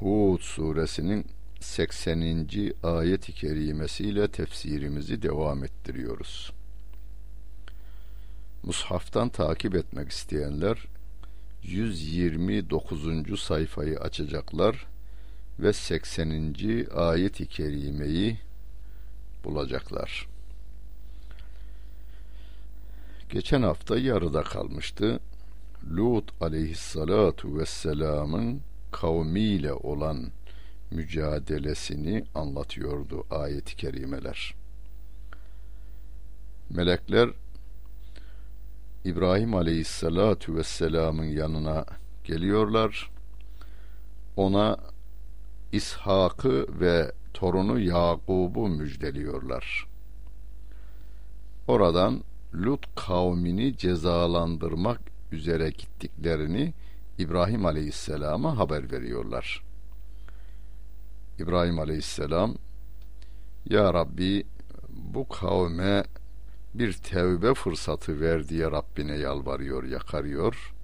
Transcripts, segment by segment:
Hud suresinin 80. ayet-i kerimesiyle tefsirimizi devam ettiriyoruz. Mushaftan takip etmek isteyenler 129. sayfayı açacaklar ve 80. ayet-i kerimeyi bulacaklar. Geçen hafta yarıda kalmıştı. Lut aleyhissalatu vesselamın kavmiyle olan mücadelesini anlatıyordu ayet-i kerimeler. Melekler İbrahim aleyhissalatu vesselamın yanına geliyorlar. Ona İshak'ı ve torunu Yakub'u müjdeliyorlar. Oradan Lut kavmini cezalandırmak üzere gittiklerini İbrahim Aleyhisselam'a haber veriyorlar. İbrahim Aleyhisselam Ya Rabbi bu kavme bir tevbe fırsatı ver diye Rabbine yalvarıyor, yakarıyor.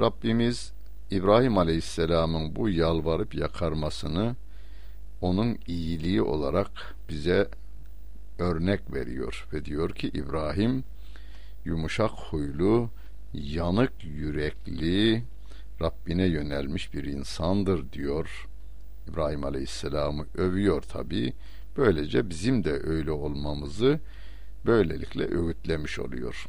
Rabbimiz İbrahim Aleyhisselam'ın bu yalvarıp yakarmasını onun iyiliği olarak bize örnek veriyor ve diyor ki İbrahim yumuşak huylu, yanık yürekli, Rabbine yönelmiş bir insandır diyor. İbrahim Aleyhisselam'ı övüyor tabi. Böylece bizim de öyle olmamızı böylelikle öğütlemiş oluyor.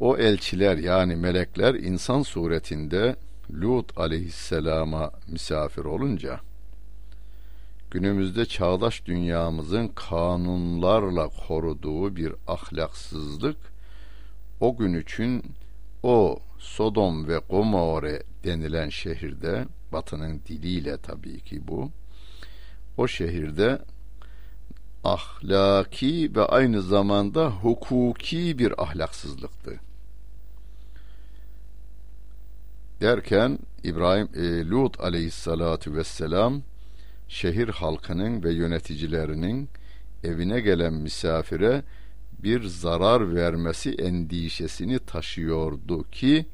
O elçiler yani melekler insan suretinde Lut aleyhisselama misafir olunca günümüzde çağdaş dünyamızın kanunlarla koruduğu bir ahlaksızlık o gün için o Sodom ve Gomorre denilen şehirde batının diliyle tabii ki bu o şehirde ahlaki ve aynı zamanda hukuki bir ahlaksızlıktı. Derken İbrahim e, Lut aleyhissalatu vesselam şehir halkının ve yöneticilerinin evine gelen misafire bir zarar vermesi endişesini taşıyordu ki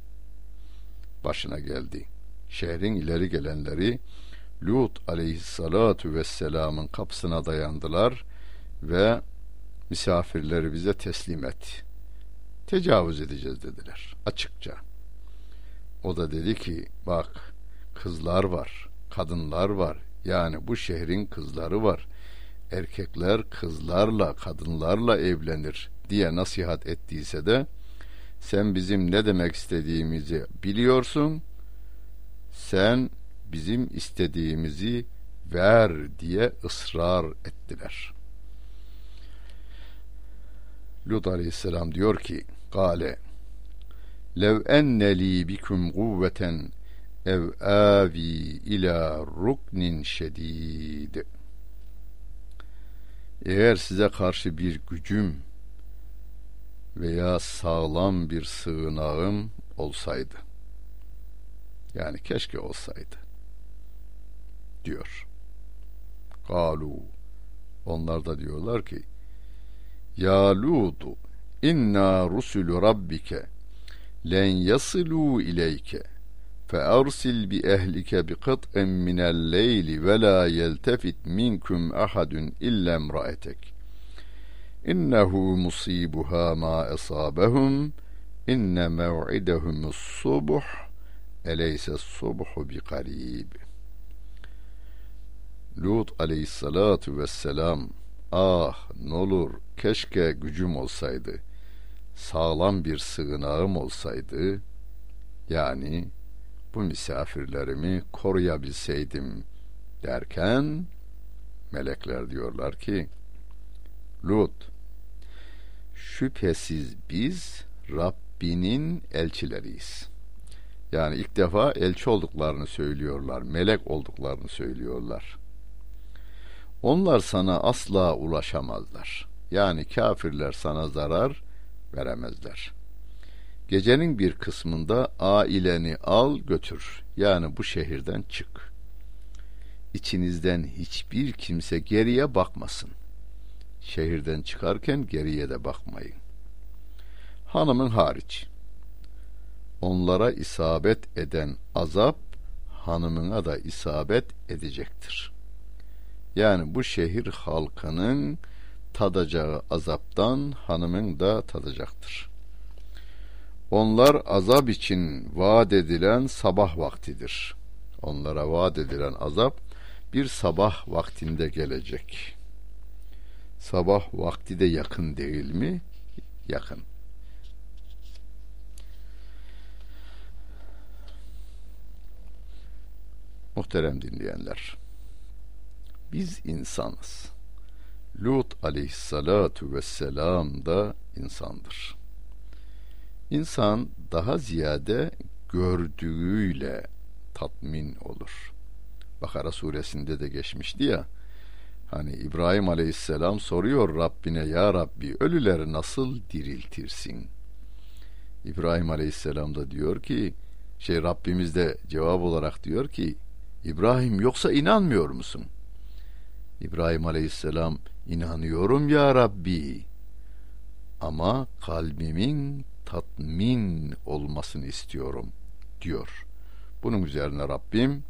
başına geldi. Şehrin ileri gelenleri Lut aleyhissalatu vesselamın kapısına dayandılar ve misafirleri bize teslim et. Tecavüz edeceğiz dediler açıkça. O da dedi ki bak kızlar var, kadınlar var. Yani bu şehrin kızları var. Erkekler kızlarla, kadınlarla evlenir diye nasihat ettiyse de sen bizim ne demek istediğimizi biliyorsun. Sen bizim istediğimizi ver diye ısrar ettiler. Lut aleyhisselam diyor ki Gale Lev enne li bikum kuvveten ev avi ila ruknin şedid Eğer size karşı bir gücüm veya sağlam bir sığınağım olsaydı yani keşke olsaydı diyor. Galu onlar da diyorlar ki Ya Lutu inna rusulü rabbike len yasilu ileyke فأرسل بأهلك بقطع من الليل ولا يلتفت منكم أحد إلا امرأتك إنه مصيبها ما أصابهم إن موعدهم الصبح أليس الصبح بقريب Lut aleyhissalatu vesselam ah n'olur keşke gücüm olsaydı sağlam bir sığınağım olsaydı yani bu misafirlerimi koruyabilseydim derken melekler diyorlar ki Lut şüphesiz biz Rabbinin elçileriyiz. Yani ilk defa elçi olduklarını söylüyorlar, melek olduklarını söylüyorlar. Onlar sana asla ulaşamazlar. Yani kafirler sana zarar veremezler. Gecenin bir kısmında aileni al götür. Yani bu şehirden çık. İçinizden hiçbir kimse geriye bakmasın. Şehirden çıkarken geriye de bakmayın. Hanımın hariç. Onlara isabet eden azap hanımına da isabet edecektir. Yani bu şehir halkının tadacağı azaptan hanımın da tadacaktır. Onlar azap için vaat edilen sabah vaktidir. Onlara vaat edilen azap bir sabah vaktinde gelecek. Sabah vakti de yakın değil mi? Yakın. Muhterem dinleyenler, biz insanız. Lut aleyhissalatu vesselam da insandır. İnsan daha ziyade gördüğüyle tatmin olur. Bakara suresinde de geçmişti ya. Hani İbrahim aleyhisselam soruyor Rabbine ya Rabbi ölüleri nasıl diriltirsin? İbrahim aleyhisselam da diyor ki şey Rabbimiz de cevap olarak diyor ki İbrahim yoksa inanmıyor musun? İbrahim aleyhisselam inanıyorum ya Rabbi ama kalbimin tatmin olmasını istiyorum diyor. Bunun üzerine Rabbim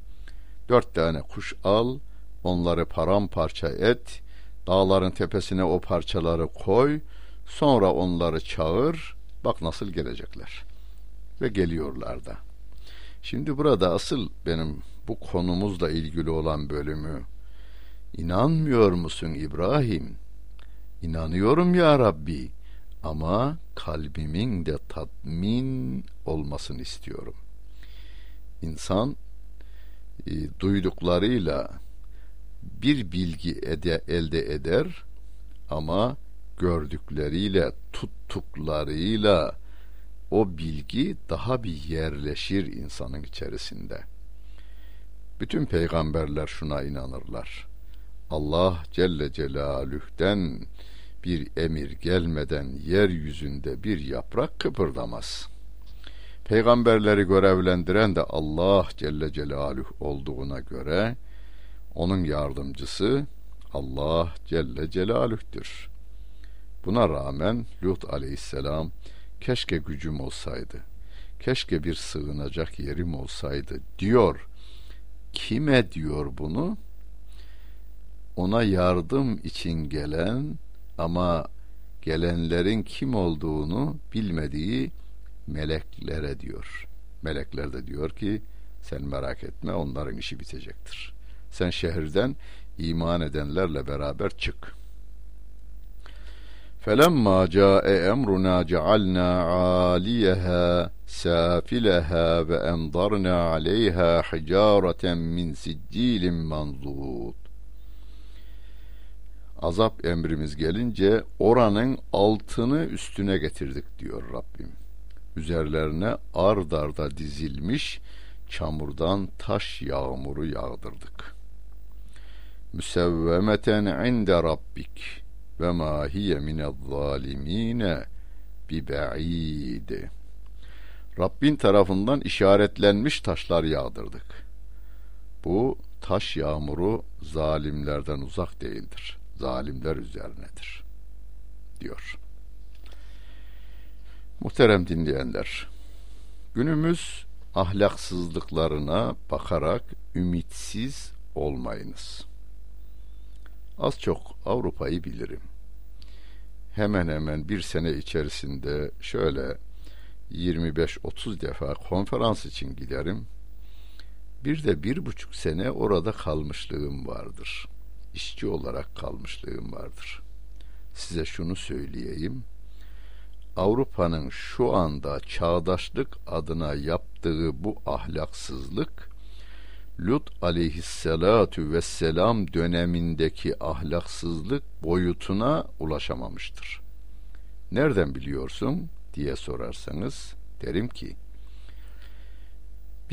dört tane kuş al, onları paramparça et, dağların tepesine o parçaları koy, sonra onları çağır, bak nasıl gelecekler. Ve geliyorlar da. Şimdi burada asıl benim bu konumuzla ilgili olan bölümü İnanmıyor musun İbrahim? İnanıyorum ya Rabbi ama kalbimin de tatmin olmasını istiyorum. İnsan e, duyduklarıyla bir bilgi ede, elde eder ama gördükleriyle tuttuklarıyla o bilgi daha bir yerleşir insanın içerisinde. Bütün peygamberler şuna inanırlar. Allah Celle Celaluh'ten bir emir gelmeden yeryüzünde bir yaprak kıpırdamaz. Peygamberleri görevlendiren de Allah Celle Celaluhu olduğuna göre onun yardımcısı Allah Celle Celaluh'tür. Buna rağmen Lut aleyhisselam keşke gücüm olsaydı, keşke bir sığınacak yerim olsaydı diyor. Kime diyor bunu? Ona yardım için gelen ama gelenlerin kim olduğunu bilmediği meleklere diyor. Melekler de diyor ki sen merak etme onların işi bitecektir. Sen şehirden iman edenlerle beraber çık. فَلَمَّا جَاءَ اَمْرُنَا جَعَلْنَا عَالِيَهَا سَافِلَهَا وَاَنْضَرْنَا عَلَيْهَا حِجَارَةً مِنْ سِجِّيلٍ مَنْضُودٍ azap emrimiz gelince oranın altını üstüne getirdik diyor Rabbim. Üzerlerine ard arda dizilmiş çamurdan taş yağmuru yağdırdık. Müsevvemeten inde rabbik ve ma hiye minel zalimine bi ba'id. Rabbin tarafından işaretlenmiş taşlar yağdırdık. Bu taş yağmuru zalimlerden uzak değildir.'' Zalimler üzerinedir diyor. Muhterem dinleyenler, günümüz ahlaksızlıklarına bakarak ümitsiz olmayınız. Az çok Avrupa'yı bilirim. Hemen hemen bir sene içerisinde şöyle 25-30 defa konferans için giderim. Bir de bir buçuk sene orada kalmışlığım vardır işçi olarak kalmışlığım vardır. Size şunu söyleyeyim. Avrupa'nın şu anda çağdaşlık adına yaptığı bu ahlaksızlık Lut aleyhissalatu vesselam dönemindeki ahlaksızlık boyutuna ulaşamamıştır. Nereden biliyorsun diye sorarsanız derim ki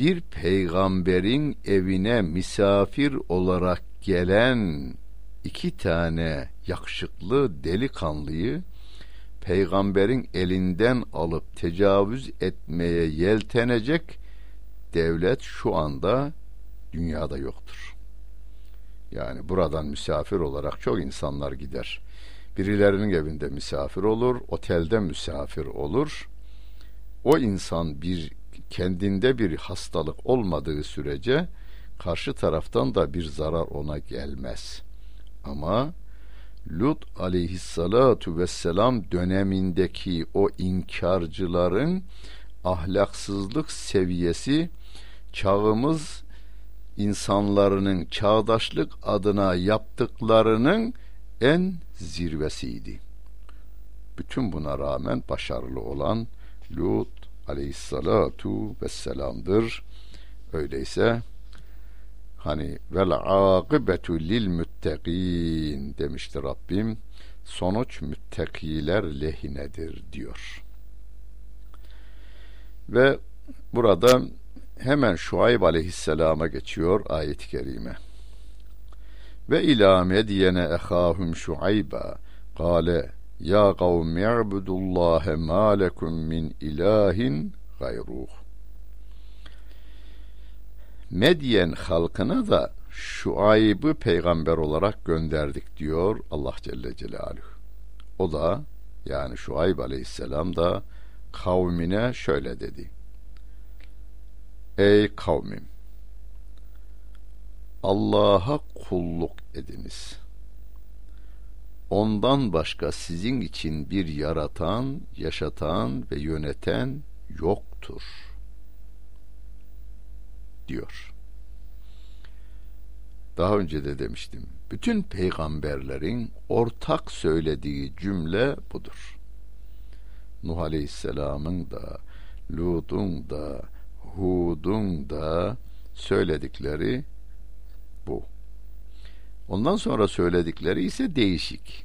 bir peygamberin evine misafir olarak gelen iki tane yakışıklı delikanlıyı peygamberin elinden alıp tecavüz etmeye yeltenecek devlet şu anda dünyada yoktur. Yani buradan misafir olarak çok insanlar gider. Birilerinin evinde misafir olur, otelde misafir olur. O insan bir kendinde bir hastalık olmadığı sürece karşı taraftan da bir zarar ona gelmez. Ama Lut aleyhissalatu vesselam dönemindeki o inkarcıların ahlaksızlık seviyesi çağımız insanlarının çağdaşlık adına yaptıklarının en zirvesiydi. Bütün buna rağmen başarılı olan Lut aleyhissalatu vesselam'dır. Öyleyse hani vel akibetu lil müttegin demişti Rabbim. Sonuç müttakiler lehinedir diyor. Ve burada hemen Şuayb aleyhisselama geçiyor ayet-i kerime. Ve ila medyene ehahum Şuayba kâle ya kavmi i'budullâhe mâ lekum min ilahin gayruh. Medyen halkına da Şuayb'ı peygamber olarak gönderdik diyor Allah Celle Celaluhu. O da yani Şuayb aleyhisselam da kavmine şöyle dedi. Ey kavmim! Allah'a kulluk ediniz. Ondan başka sizin için bir yaratan, yaşatan ve yöneten yoktur. Diyor. Daha önce de demiştim. Bütün peygamberlerin ortak söylediği cümle budur. Nuh Aleyhisselam'ın da, Lut'un da, Hud'un da söyledikleri bu. Ondan sonra söyledikleri ise değişik.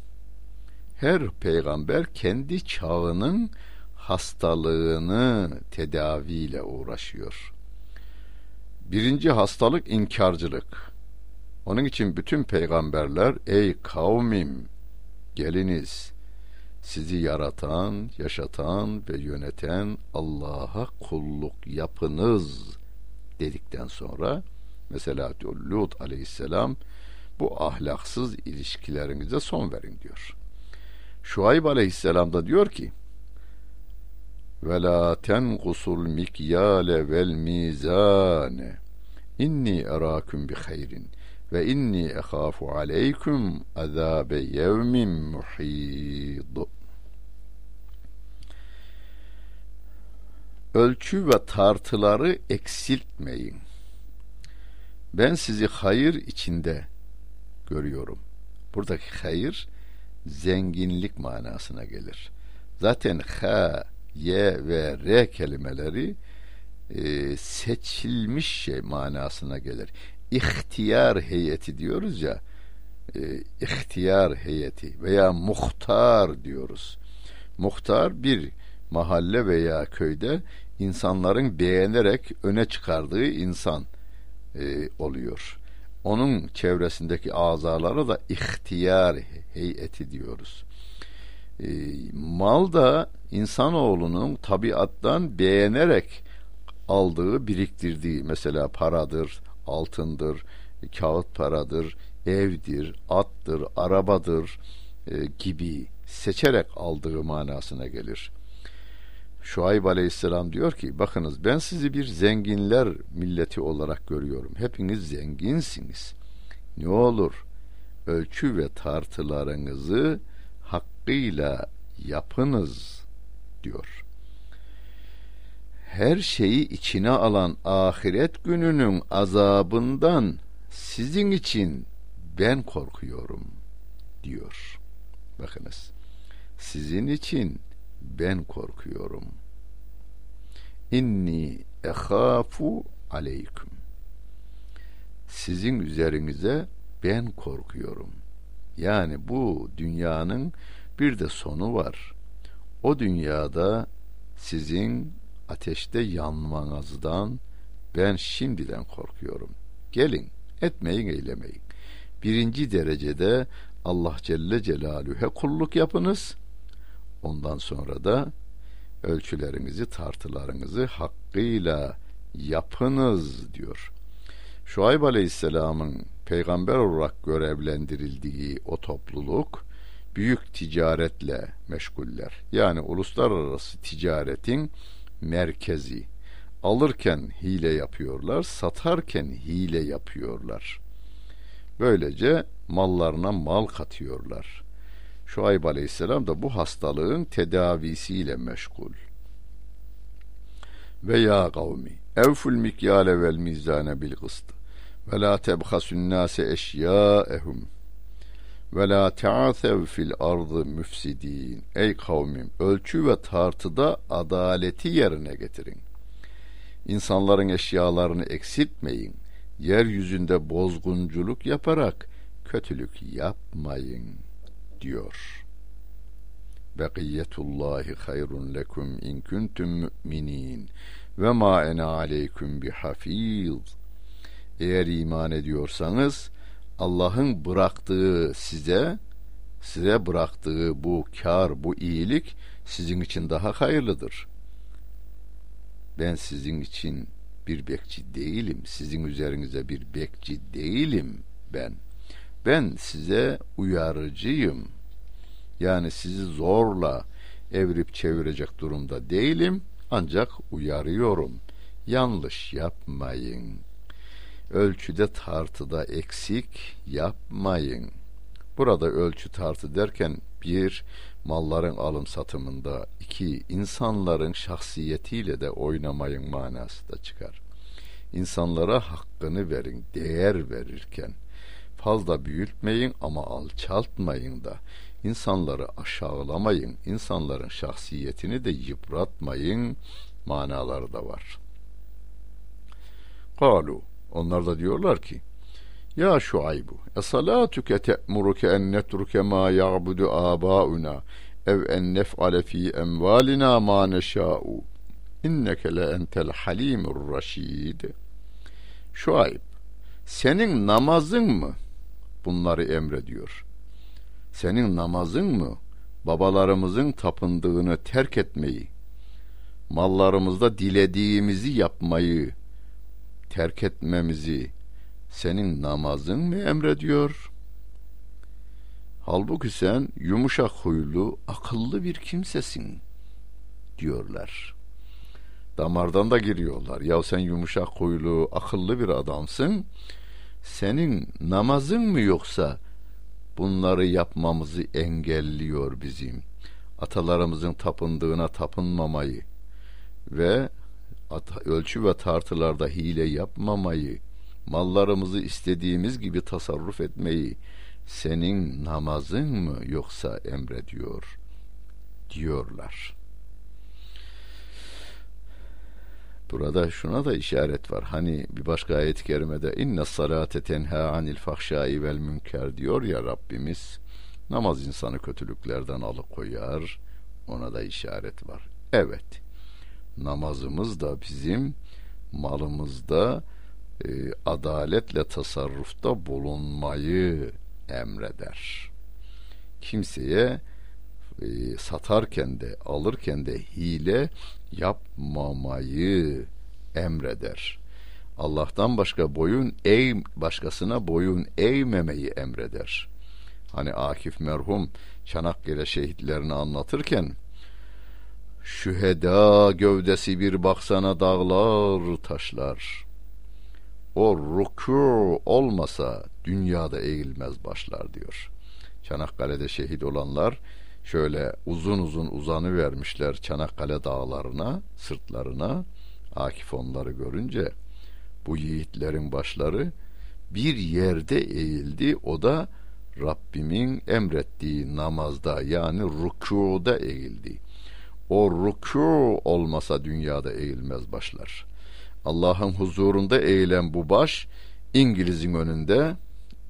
Her peygamber kendi çağının hastalığını tedaviyle uğraşıyor. Birinci hastalık inkarcılık. Onun için bütün peygamberler ey kavmim geliniz sizi yaratan, yaşatan ve yöneten Allah'a kulluk yapınız dedikten sonra mesela Lut aleyhisselam bu ahlaksız ilişkilerinize son verin diyor. Şuayb aleyhisselam da diyor ki ve la tenqusul mikyale vel mizane inni erakum bi hayrin ve inni ehafu aleykum azabe yevmin muhid. Ölçü ve tartıları eksiltmeyin. Ben sizi hayır içinde görüyorum. Buradaki hayır zenginlik manasına gelir. Zaten ha, ye ve re kelimeleri e, seçilmiş şey manasına gelir ihtiyar heyeti diyoruz ya e, ihtiyar heyeti veya muhtar diyoruz. Muhtar bir mahalle veya köyde insanların beğenerek öne çıkardığı insan e, oluyor. Onun çevresindeki azalara da ihtiyar heyeti diyoruz. E, mal da insanoğlunun tabiattan beğenerek aldığı, biriktirdiği mesela paradır, altındır, kağıt paradır, evdir, attır, arabadır e, gibi seçerek aldığı manasına gelir. Şuayb aleyhisselam diyor ki bakınız ben sizi bir zenginler milleti olarak görüyorum. Hepiniz zenginsiniz. Ne olur ölçü ve tartılarınızı hakkıyla yapınız diyor her şeyi içine alan ahiret gününün azabından sizin için ben korkuyorum diyor. Bakınız. Sizin için ben korkuyorum. İnni ehafu aleyküm. Sizin üzerinize ben korkuyorum. Yani bu dünyanın bir de sonu var. O dünyada sizin ateşte yanmanızdan Ben şimdiden korkuyorum. Gelin, etmeyin eylemeyin. Birinci derecede Allah Celle Celaluhu'ya kulluk yapınız. Ondan sonra da ölçülerinizi, tartılarınızı hakkıyla yapınız diyor. Şuayb Aleyhisselam'ın peygamber olarak görevlendirildiği o topluluk büyük ticaretle meşguller. Yani uluslararası ticaretin merkezi. Alırken hile yapıyorlar, satarken hile yapıyorlar. Böylece mallarına mal katıyorlar. Şuayb Aleyhisselam da bu hastalığın tedavisiyle meşgul. Ve ya kavmi evful mikyale vel mizane bil gıst ve la tebhasun nase eşyaehum ve la ta'asev fil ardı müfsidin. Ey kavmim ölçü ve tartıda adaleti yerine getirin. İnsanların eşyalarını eksiltmeyin. Yeryüzünde bozgunculuk yaparak kötülük yapmayın diyor. Bekiyetullahi hayrun lekum in kuntum mu'minin ve ma ene aleyküm bihafiz. Eğer iman ediyorsanız Allah'ın bıraktığı size size bıraktığı bu kar, bu iyilik sizin için daha hayırlıdır. Ben sizin için bir bekçi değilim. Sizin üzerinize bir bekçi değilim ben. Ben size uyarıcıyım. Yani sizi zorla evrip çevirecek durumda değilim. Ancak uyarıyorum. Yanlış yapmayın.'' ölçüde tartıda eksik yapmayın. Burada ölçü tartı derken bir malların alım satımında, iki insanların şahsiyetiyle de oynamayın manası da çıkar. İnsanlara hakkını verin, değer verirken fazla büyütmeyin ama alçaltmayın da. İnsanları aşağılamayın, insanların şahsiyetini de yıpratmayın manaları da var. Kalu onlar da diyorlar ki Ya Şuaybu esalatuke te'muruke en netruke ma ya'budu abauna ev en nef'ale fi emvalina ma neşâ'u inneke le entel halimur raşid Şuayb senin namazın mı bunları emrediyor senin namazın mı babalarımızın tapındığını terk etmeyi mallarımızda dilediğimizi yapmayı terk etmemizi senin namazın mı emrediyor? Halbuki sen yumuşak huylu, akıllı bir kimsesin diyorlar. Damardan da giriyorlar. Ya sen yumuşak huylu, akıllı bir adamsın. Senin namazın mı yoksa bunları yapmamızı engelliyor bizim? Atalarımızın tapındığına tapınmamayı ve ölçü ve tartılarda hile yapmamayı, mallarımızı istediğimiz gibi tasarruf etmeyi senin namazın mı yoksa emrediyor diyorlar. Burada şuna da işaret var. Hani bir başka ayet-i kerimede inne salate tenha anil fahşai vel münker diyor ya Rabbimiz. Namaz insanı kötülüklerden alıkoyar. Ona da işaret var. Evet namazımız da bizim malımızda e, adaletle tasarrufta bulunmayı emreder. Kimseye e, satarken de alırken de hile yapmamayı emreder. Allah'tan başka boyun eğ başkasına boyun eğmemeyi emreder. Hani Akif merhum Çanakkale şehitlerini anlatırken Şüheda gövdesi bir baksana dağlar taşlar. O ruku olmasa dünyada eğilmez başlar diyor. Çanakkale'de şehit olanlar şöyle uzun uzun uzanı vermişler Çanakkale dağlarına, sırtlarına. Akif onları görünce bu yiğitlerin başları bir yerde eğildi. O da Rabbimin emrettiği namazda yani rükuda eğildi o rükû olmasa dünyada eğilmez başlar. Allah'ın huzurunda eğilen bu baş İngiliz'in önünde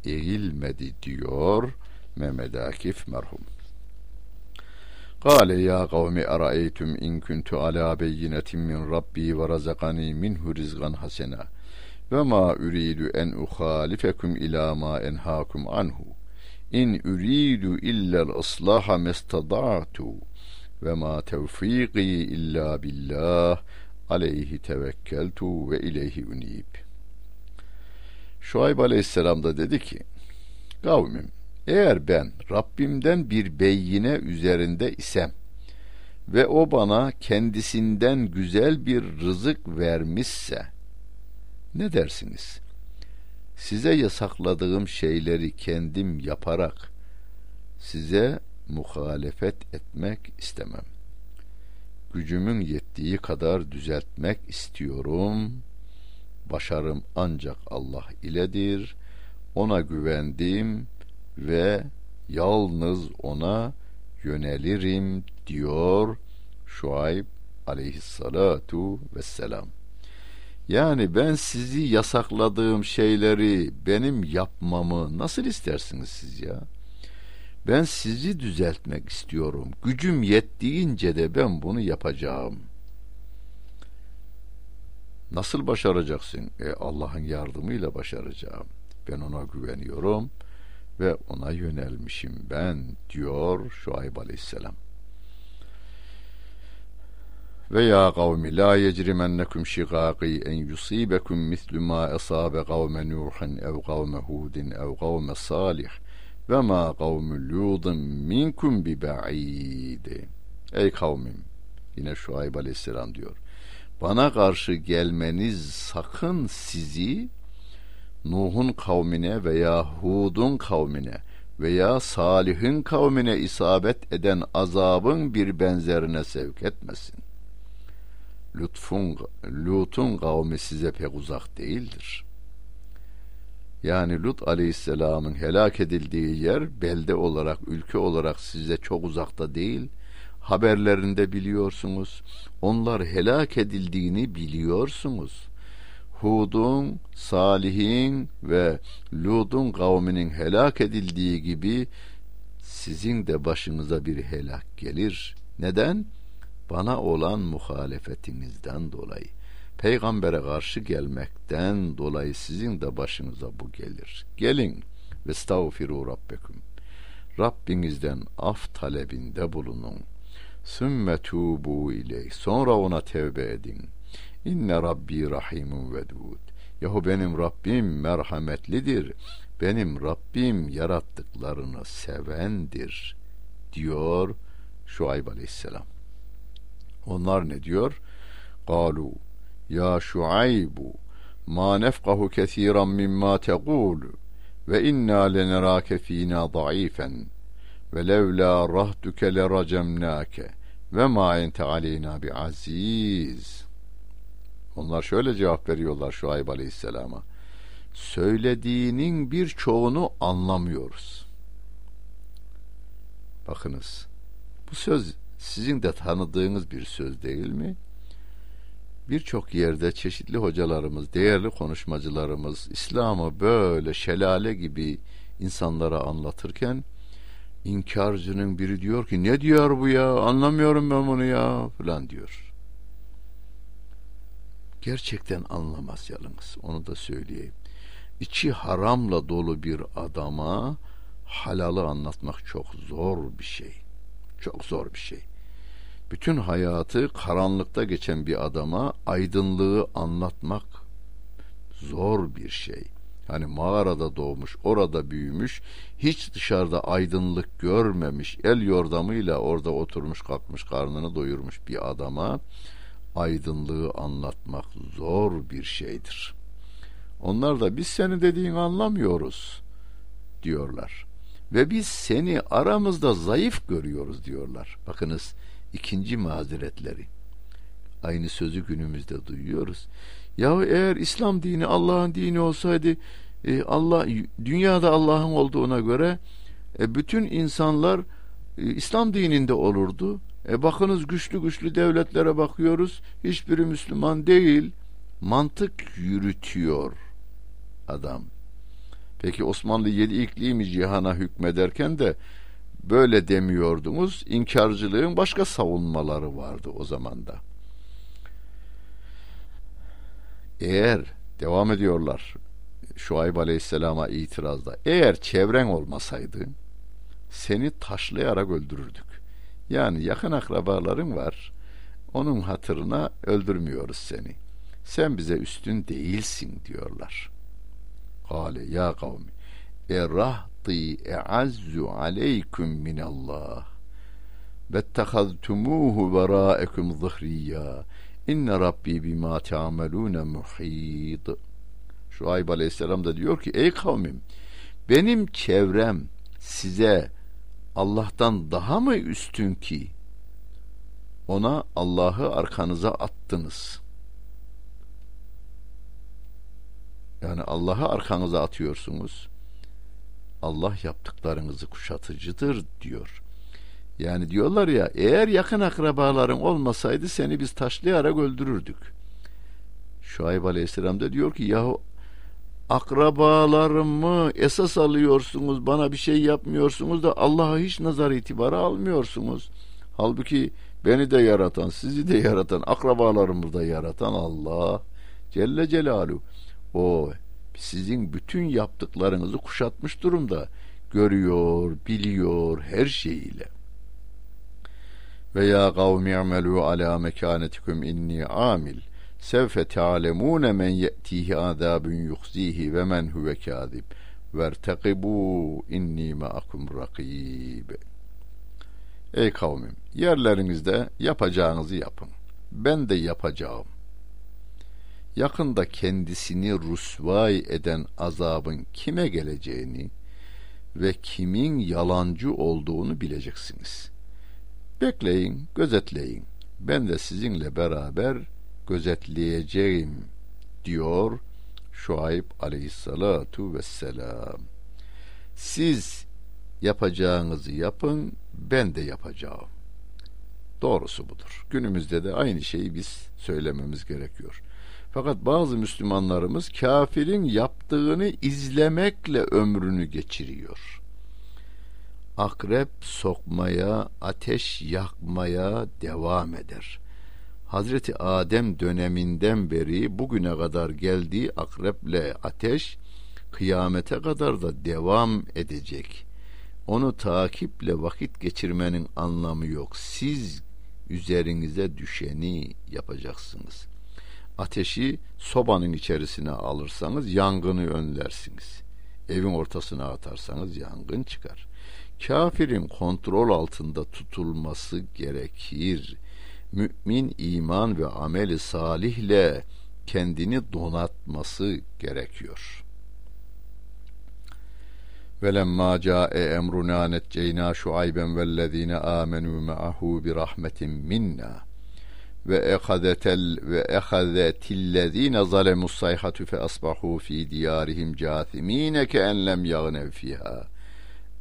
eğilmedi diyor Mehmet Akif merhum. Kale ya kavmi araeytum in kuntu ala beyinetin min rabbi ve razakani minhu rizgan hasena ve ma üridu en uhalifekum ila ma enhakum anhu in üridu illel ıslaha mestada'tu ve ma tevfiki illa billah aleyhi tevekkeltu ve ileyhi unib Şuayb aleyhisselam da dedi ki kavmim eğer ben Rabbimden bir beyine üzerinde isem ve o bana kendisinden güzel bir rızık vermişse ne dersiniz? Size yasakladığım şeyleri kendim yaparak size muhalefet etmek istemem. Gücümün yettiği kadar düzeltmek istiyorum. Başarım ancak Allah iledir. Ona güvendim ve yalnız ona yönelirim diyor Şuayb aleyhissalatu vesselam. Yani ben sizi yasakladığım şeyleri benim yapmamı nasıl istersiniz siz ya? Ben sizi düzeltmek istiyorum. Gücüm yettiğince de ben bunu yapacağım. Nasıl başaracaksın? E, Allah'ın yardımıyla başaracağım. Ben ona güveniyorum ve ona yönelmişim ben diyor Şuayb aleyhisselam. Ve ya kavmi la yecrimennekum şigâki en yusibekum mislu ma esabe kavme Nuhin ev kavme Hudin ev kavme Salih ve ma kavmü Ludun minkum bi ba'id. Ey kavmim yine Şuayb aleyhisselam diyor. Bana karşı gelmeniz sakın sizi Nuh'un kavmine veya Hud'un kavmine veya Salih'in kavmine isabet eden azabın bir benzerine sevk etmesin. Lütfun, Lut'un kavmi size pek uzak değildir. Yani Lut aleyhisselamın helak edildiği yer belde olarak, ülke olarak size çok uzakta değil. Haberlerinde biliyorsunuz. Onlar helak edildiğini biliyorsunuz.'' Hud'un, Salih'in ve Lud'un kavminin helak edildiği gibi sizin de başınıza bir helak gelir. Neden? Bana olan muhalefetinizden dolayı. Peygambere karşı gelmekten dolayı sizin de başınıza bu gelir. Gelin ve estağfiru rabbekum. Rabbinizden af talebinde bulunun. Sümme tubu ileyh. Sonra ona tevbe edin. İnne Rabbi rahimun vedud. Yahu benim Rabbim merhametlidir. Benim Rabbim yarattıklarını sevendir diyor Şuayb aleyhisselam. Onlar ne diyor? Galu ya Şuaybu ma nefkahu kesiran mimma tegulu ve inna lenerake fina zayıfen ve levla rahtuke leracemnake ve ma ente aleyna bi aziz.'' Onlar şöyle cevap veriyorlar Şuayb Aleyhisselam'a. Söylediğinin birçoğunu anlamıyoruz. Bakınız. Bu söz sizin de tanıdığınız bir söz değil mi? Birçok yerde çeşitli hocalarımız, değerli konuşmacılarımız İslam'ı böyle şelale gibi insanlara anlatırken inkarcının biri diyor ki ne diyor bu ya anlamıyorum ben bunu ya falan diyor gerçekten anlamaz yalnız. Onu da söyleyeyim. İçi haramla dolu bir adama halalı anlatmak çok zor bir şey. Çok zor bir şey. Bütün hayatı karanlıkta geçen bir adama aydınlığı anlatmak zor bir şey. Hani mağarada doğmuş, orada büyümüş, hiç dışarıda aydınlık görmemiş, el yordamıyla orada oturmuş kalkmış karnını doyurmuş bir adama aydınlığı anlatmak zor bir şeydir. Onlar da biz seni dediğini anlamıyoruz diyorlar. Ve biz seni aramızda zayıf görüyoruz diyorlar. Bakınız ikinci mazeretleri. Aynı sözü günümüzde duyuyoruz. Ya eğer İslam dini Allah'ın dini olsaydı e, Allah dünyada Allah'ın olduğuna göre e, bütün insanlar e, İslam dininde olurdu. E bakınız güçlü güçlü devletlere bakıyoruz. Hiçbiri Müslüman değil. Mantık yürütüyor adam. Peki Osmanlı yedi ikliği mi cihana hükmederken de böyle demiyordunuz. İnkarcılığın başka savunmaları vardı o zaman da. Eğer devam ediyorlar Şuayb Aleyhisselam'a itirazda. Eğer çevren olmasaydı seni taşlayarak öldürürdük. Yani yakın akrabaların var. Onun hatırına öldürmüyoruz seni. Sen bize üstün değilsin diyorlar. Kale ya kavmi erahti e'azzu aleyküm minallah vettehaztumuhu verâekum zıhriyya inne rabbi bima te'amelûne muhîd Şuayb aleyhisselam da diyor ki ey kavmim benim çevrem size Allah'tan daha mı üstün ki ona Allah'ı arkanıza attınız. Yani Allah'ı arkanıza atıyorsunuz. Allah yaptıklarınızı kuşatıcıdır diyor. Yani diyorlar ya eğer yakın akrabaların olmasaydı seni biz taşlayarak öldürürdük. Şuayb Aleyhisselam da diyor ki yahu akrabalarımı esas alıyorsunuz bana bir şey yapmıyorsunuz da Allah'a hiç nazar itibarı almıyorsunuz. Halbuki beni de yaratan sizi de yaratan akrabalarımı da yaratan Allah Celle Celaluhu. O sizin bütün yaptıklarınızı kuşatmış durumda. Görüyor biliyor her şeyiyle. Ve ya kavmi amelu ala mekanetikum inni amil sevfe te'alemune men ye'tihi azabun yuhzihi ve men huve kâzib vertekibu inni ma'akum rakib Ey kavmim yerlerinizde yapacağınızı yapın ben de yapacağım yakında kendisini rusvay eden azabın kime geleceğini ve kimin yalancı olduğunu bileceksiniz. Bekleyin, gözetleyin. Ben de sizinle beraber gözetleyeceğim diyor Şuayb aleyhissalatu vesselam. Siz yapacağınızı yapın, ben de yapacağım. Doğrusu budur. Günümüzde de aynı şeyi biz söylememiz gerekiyor. Fakat bazı Müslümanlarımız kafirin yaptığını izlemekle ömrünü geçiriyor. Akrep sokmaya, ateş yakmaya devam eder. Hazreti Adem döneminden beri bugüne kadar geldiği akreple ateş kıyamete kadar da devam edecek. Onu takiple vakit geçirmenin anlamı yok. Siz üzerinize düşeni yapacaksınız. Ateşi sobanın içerisine alırsanız yangını önlersiniz. Evin ortasına atarsanız yangın çıkar. Kafirin kontrol altında tutulması gerekir mümin iman ve ameli salihle kendini donatması gerekiyor. Velemma ca'e emruna netceyna şuayben vellezine amenu ma'ahu bi rahmetin minna. Ve ehadetel ve ehadetillezine zalemus sayhatu fe asbahu fi diyarihim cathimine ke en lem fiha.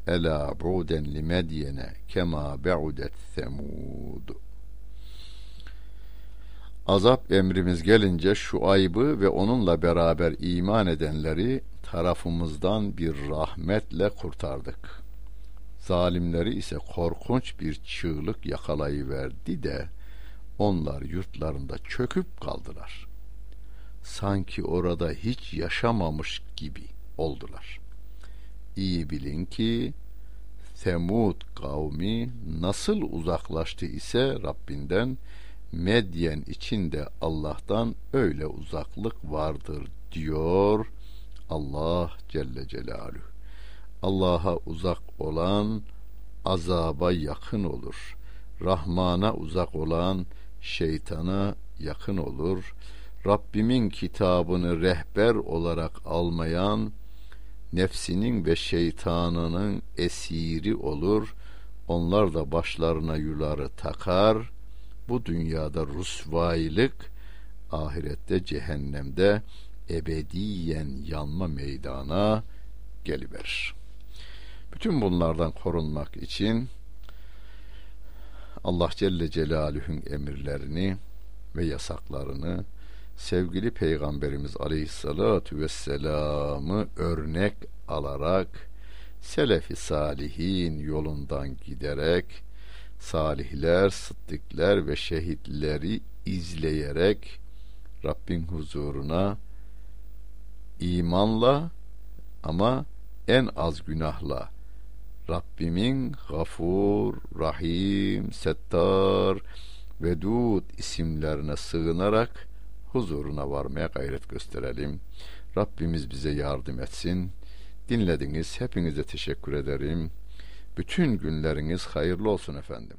Ela bu'den li kema be'udet semud Azap emrimiz gelince şu aybı ve onunla beraber iman edenleri tarafımızdan bir rahmetle kurtardık. Zalimleri ise korkunç bir çığlık yakalayıverdi de onlar yurtlarında çöküp kaldılar. Sanki orada hiç yaşamamış gibi oldular. İyi bilin ki Semud kavmi nasıl uzaklaştı ise Rabbinden Medyen içinde Allah'tan öyle uzaklık vardır diyor Allah Celle Celaluhu. Allah'a uzak olan azaba yakın olur. Rahman'a uzak olan şeytana yakın olur. Rabbimin kitabını rehber olarak almayan nefsinin ve şeytanının esiri olur. Onlar da başlarına yuları takar bu dünyada rusvaylık, ahirette cehennemde ebediyen yanma meydana geliverir. Bütün bunlardan korunmak için Allah Celle Celaluhu'nun emirlerini ve yasaklarını sevgili Peygamberimiz Aleyhissalatu Vesselam'ı örnek alarak selefi salihin yolundan giderek salihler, sıddıklar ve şehitleri izleyerek Rabbin huzuruna imanla ama en az günahla Rabbimin Gafur, Rahim, Settar, Vedud isimlerine sığınarak huzuruna varmaya gayret gösterelim. Rabbimiz bize yardım etsin. Dinlediniz. Hepinize teşekkür ederim. Bütün günleriniz hayırlı olsun efendim.